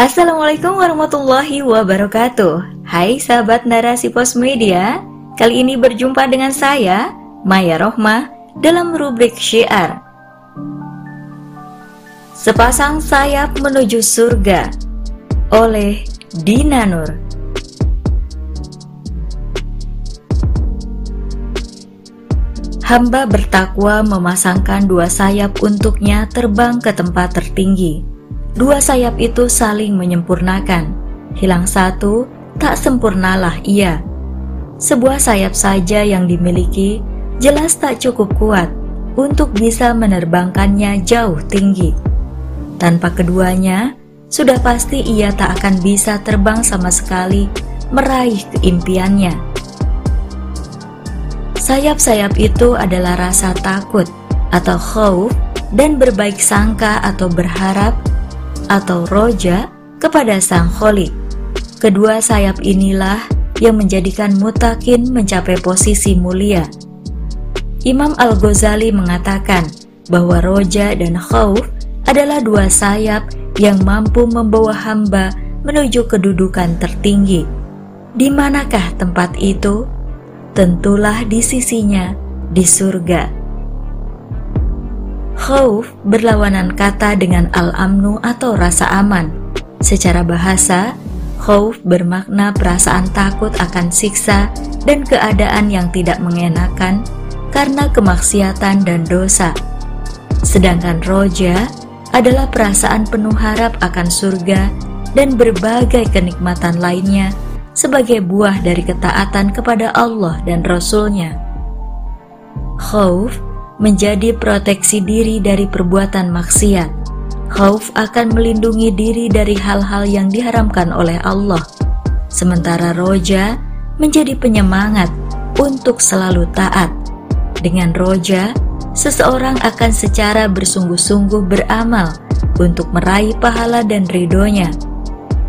Assalamualaikum warahmatullahi wabarakatuh. Hai sahabat narasi pos media Kali ini berjumpa dengan saya Maya Rohmah dalam rubrik syiar. Sepasang sayap menuju surga oleh Dina Nur. Hamba bertakwa memasangkan dua sayap untuknya terbang ke tempat tertinggi Dua sayap itu saling menyempurnakan. Hilang satu, tak sempurnalah ia. Sebuah sayap saja yang dimiliki jelas tak cukup kuat untuk bisa menerbangkannya jauh tinggi. Tanpa keduanya, sudah pasti ia tak akan bisa terbang sama sekali meraih keimpiannya. Sayap-sayap itu adalah rasa takut atau khauf dan berbaik sangka atau berharap atau roja kepada sang kholik. Kedua sayap inilah yang menjadikan mutakin mencapai posisi mulia. Imam Al-Ghazali mengatakan bahwa roja dan khauf adalah dua sayap yang mampu membawa hamba menuju kedudukan tertinggi. Di manakah tempat itu? Tentulah di sisinya, di surga. Khauf berlawanan kata dengan al-amnu atau rasa aman. Secara bahasa, khauf bermakna perasaan takut akan siksa dan keadaan yang tidak mengenakan karena kemaksiatan dan dosa. Sedangkan roja adalah perasaan penuh harap akan surga dan berbagai kenikmatan lainnya sebagai buah dari ketaatan kepada Allah dan Rasul-Nya. Khauf menjadi proteksi diri dari perbuatan maksiat. Khauf akan melindungi diri dari hal-hal yang diharamkan oleh Allah. Sementara roja menjadi penyemangat untuk selalu taat. Dengan roja, seseorang akan secara bersungguh-sungguh beramal untuk meraih pahala dan ridhonya.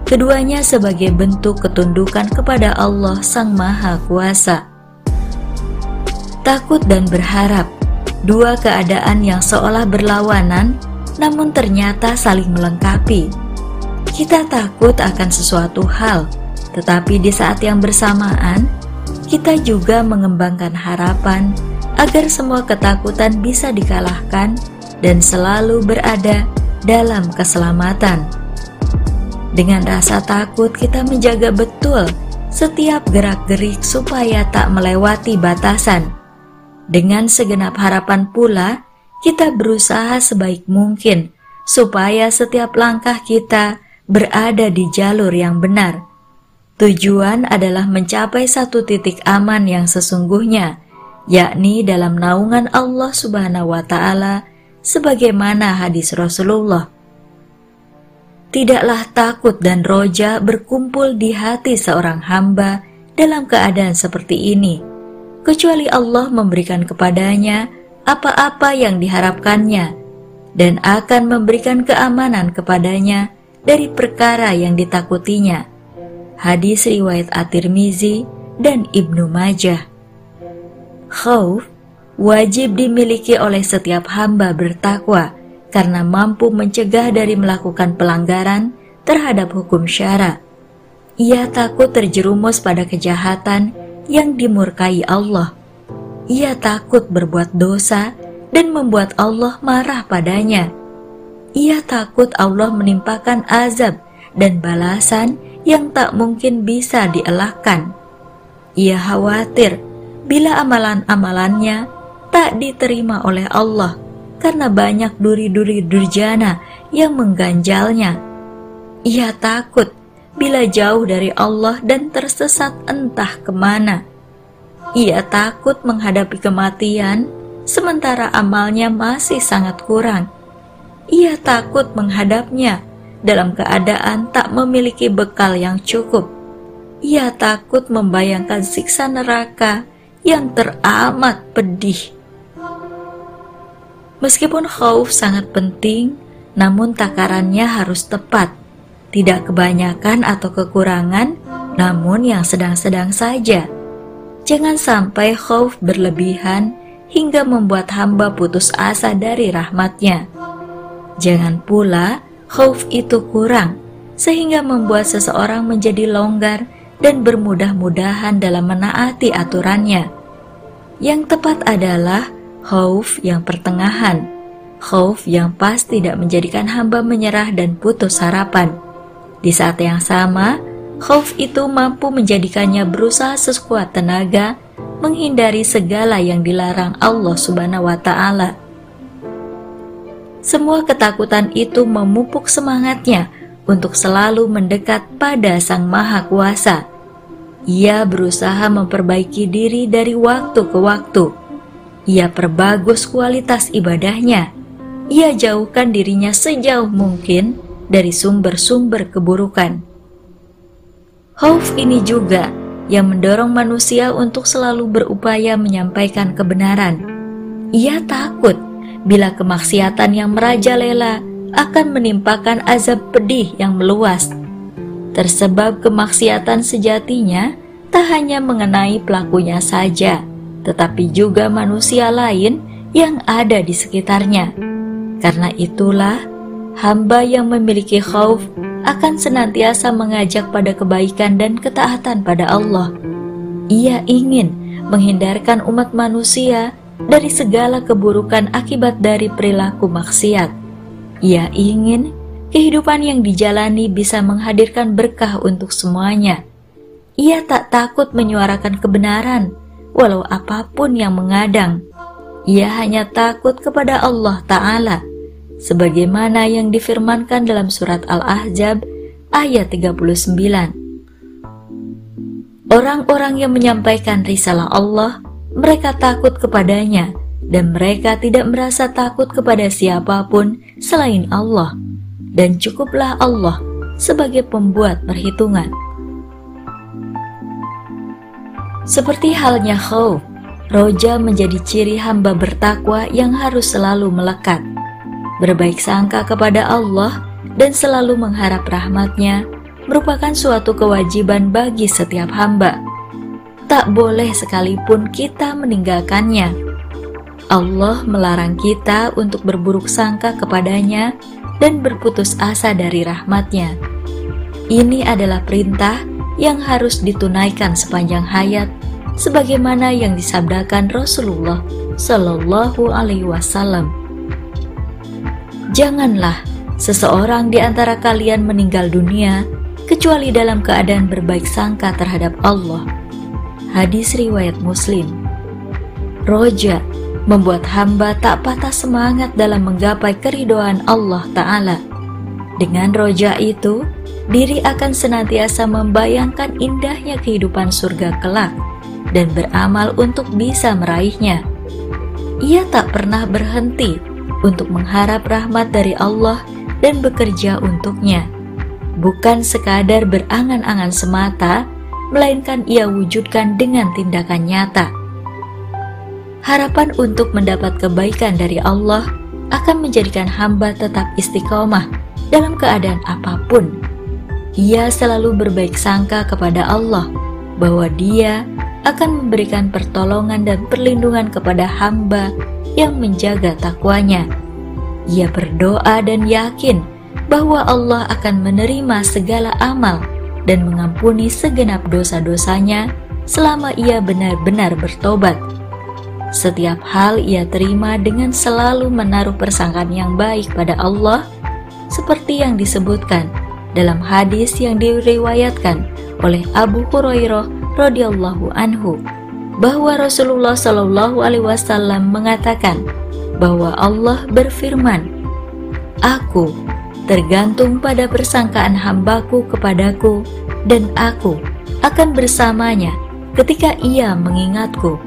Keduanya sebagai bentuk ketundukan kepada Allah Sang Maha Kuasa. Takut dan berharap Dua keadaan yang seolah berlawanan, namun ternyata saling melengkapi. Kita takut akan sesuatu hal, tetapi di saat yang bersamaan, kita juga mengembangkan harapan agar semua ketakutan bisa dikalahkan dan selalu berada dalam keselamatan. Dengan rasa takut, kita menjaga betul setiap gerak-gerik supaya tak melewati batasan dengan segenap harapan pula, kita berusaha sebaik mungkin supaya setiap langkah kita berada di jalur yang benar. Tujuan adalah mencapai satu titik aman yang sesungguhnya, yakni dalam naungan Allah Subhanahu wa Ta'ala, sebagaimana hadis Rasulullah. Tidaklah takut dan roja berkumpul di hati seorang hamba dalam keadaan seperti ini kecuali Allah memberikan kepadanya apa-apa yang diharapkannya dan akan memberikan keamanan kepadanya dari perkara yang ditakutinya. Hadis riwayat At-Tirmizi dan Ibnu Majah. Khauf wajib dimiliki oleh setiap hamba bertakwa karena mampu mencegah dari melakukan pelanggaran terhadap hukum syara. Ia takut terjerumus pada kejahatan yang dimurkai Allah. Ia takut berbuat dosa dan membuat Allah marah padanya. Ia takut Allah menimpakan azab dan balasan yang tak mungkin bisa dielakkan. Ia khawatir bila amalan-amalannya tak diterima oleh Allah karena banyak duri-duri durjana yang mengganjalnya. Ia takut bila jauh dari Allah dan tersesat entah ke mana. Ia takut menghadapi kematian, sementara amalnya masih sangat kurang. Ia takut menghadapnya dalam keadaan tak memiliki bekal yang cukup. Ia takut membayangkan siksa neraka yang teramat pedih. Meskipun khauf sangat penting, namun takarannya harus tepat tidak kebanyakan atau kekurangan, namun yang sedang-sedang saja. Jangan sampai khauf berlebihan hingga membuat hamba putus asa dari rahmatnya. Jangan pula khauf itu kurang, sehingga membuat seseorang menjadi longgar dan bermudah-mudahan dalam menaati aturannya. Yang tepat adalah khauf yang pertengahan, khauf yang pas tidak menjadikan hamba menyerah dan putus harapan. Di saat yang sama, khauf itu mampu menjadikannya berusaha sekuat tenaga menghindari segala yang dilarang Allah Subhanahu wa taala. Semua ketakutan itu memupuk semangatnya untuk selalu mendekat pada Sang Maha Kuasa. Ia berusaha memperbaiki diri dari waktu ke waktu. Ia perbagus kualitas ibadahnya. Ia jauhkan dirinya sejauh mungkin dari sumber-sumber keburukan. Khauf ini juga yang mendorong manusia untuk selalu berupaya menyampaikan kebenaran. Ia takut bila kemaksiatan yang merajalela akan menimpakan azab pedih yang meluas. Tersebab kemaksiatan sejatinya tak hanya mengenai pelakunya saja, tetapi juga manusia lain yang ada di sekitarnya. Karena itulah, hamba yang memiliki khauf akan senantiasa mengajak pada kebaikan dan ketaatan pada Allah. Ia ingin menghindarkan umat manusia dari segala keburukan akibat dari perilaku maksiat. Ia ingin kehidupan yang dijalani bisa menghadirkan berkah untuk semuanya. Ia tak takut menyuarakan kebenaran, walau apa pun yang mengadang. Ia hanya takut kepada Allah Ta'ala, sebagaimana yang difirmankan dalam surat Al-Ahzab ayat 39. Orang-orang yang menyampaikan risalah Allah, mereka takut kepadanya, dan mereka tidak merasa takut kepada siapa pun selain Allah, dan cukuplah Allah sebagai pembuat perhitungan. Seperti halnya khauf, roja menjadi ciri hamba bertakwa yang harus selalu melekat, berbaik sangka kepada Allah dan selalu mengharap rahmatnya merupakan suatu kewajiban bagi setiap hamba. Tak boleh sekalipun kita meninggalkannya Allah melarang kita untuk berburuk sangka kepadanya dan berputus asa dari rahmatnya. Ini adalah perintah yang harus ditunaikan sepanjang hayat, sebagaimana yang disabdakan Rasulullah Shallallahu Alaihi Wasallam. Janganlah seseorang di antara kalian meninggal dunia kecuali dalam keadaan berbaik sangka terhadap Allah. Hadis riwayat Muslim. Roja membuat hamba tak patah semangat dalam menggapai keridoan Allah Ta'ala. Dengan roja itu, diri akan senantiasa membayangkan indahnya kehidupan surga kelak dan beramal untuk bisa meraihnya. Ia tak pernah berhenti untuk mengharap rahmat dari Allah dan bekerja untuknya. Bukan sekadar berangan-angan semata, melainkan ia wujudkan dengan tindakan nyata harapan untuk mendapat kebaikan dari Allah akan menjadikan hamba tetap istiqomah dalam keadaan apa pun. Ia selalu berbaik sangka kepada Allah bahwa Dia akan memberikan pertolongan dan perlindungan kepada hamba yang menjaga takwanya. Ia berdoa dan yakin bahwa Allah akan menerima segala amal dan mengampuni segenap dosa-dosanya selama ia benar-benar bertobat setiap hal ia terima dengan selalu menaruh persangkaan yang baik pada Allah, seperti yang disebutkan dalam hadis yang diriwayatkan oleh Abu Hurairah radhiyallahu anhu bahwa Rasulullah Shallallahu alaihi wasallam mengatakan bahwa Allah berfirman, "Aku tergantung pada persangkaan hambaku kepadaku dan aku akan bersamanya ketika ia mengingatku."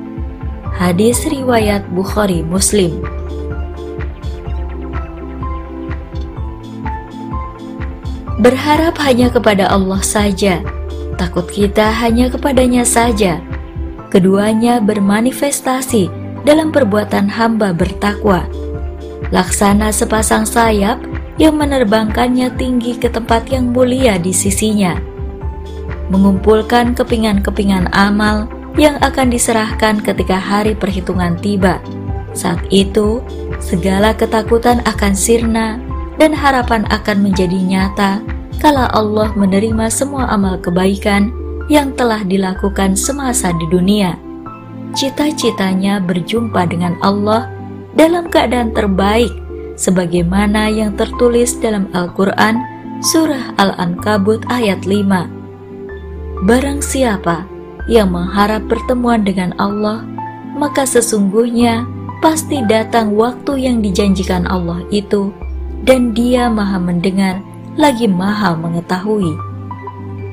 Hadis riwayat Bukhari Muslim. Berharap hanya kepada Allah saja, takut kita hanya kepadanya saja. Keduanya bermanifestasi dalam perbuatan hamba bertakwa. Laksana sepasang sayap yang menerbangkannya tinggi ke tempat yang mulia di sisinya. Mengumpulkan kepingan-kepingan amal yang akan diserahkan ketika hari perhitungan tiba. Saat itu, segala ketakutan akan sirna dan harapan akan menjadi nyata kala Allah menerima semua amal kebaikan yang telah dilakukan semasa di dunia. Cita-citanya berjumpa dengan Allah dalam keadaan terbaik sebagaimana yang tertulis dalam Al-Quran Surah Al-Ankabut ayat 5 Barang siapa yang mengharap pertemuan dengan Allah maka sesungguhnya pasti datang waktu yang dijanjikan Allah itu dan dia maha mendengar lagi maha mengetahui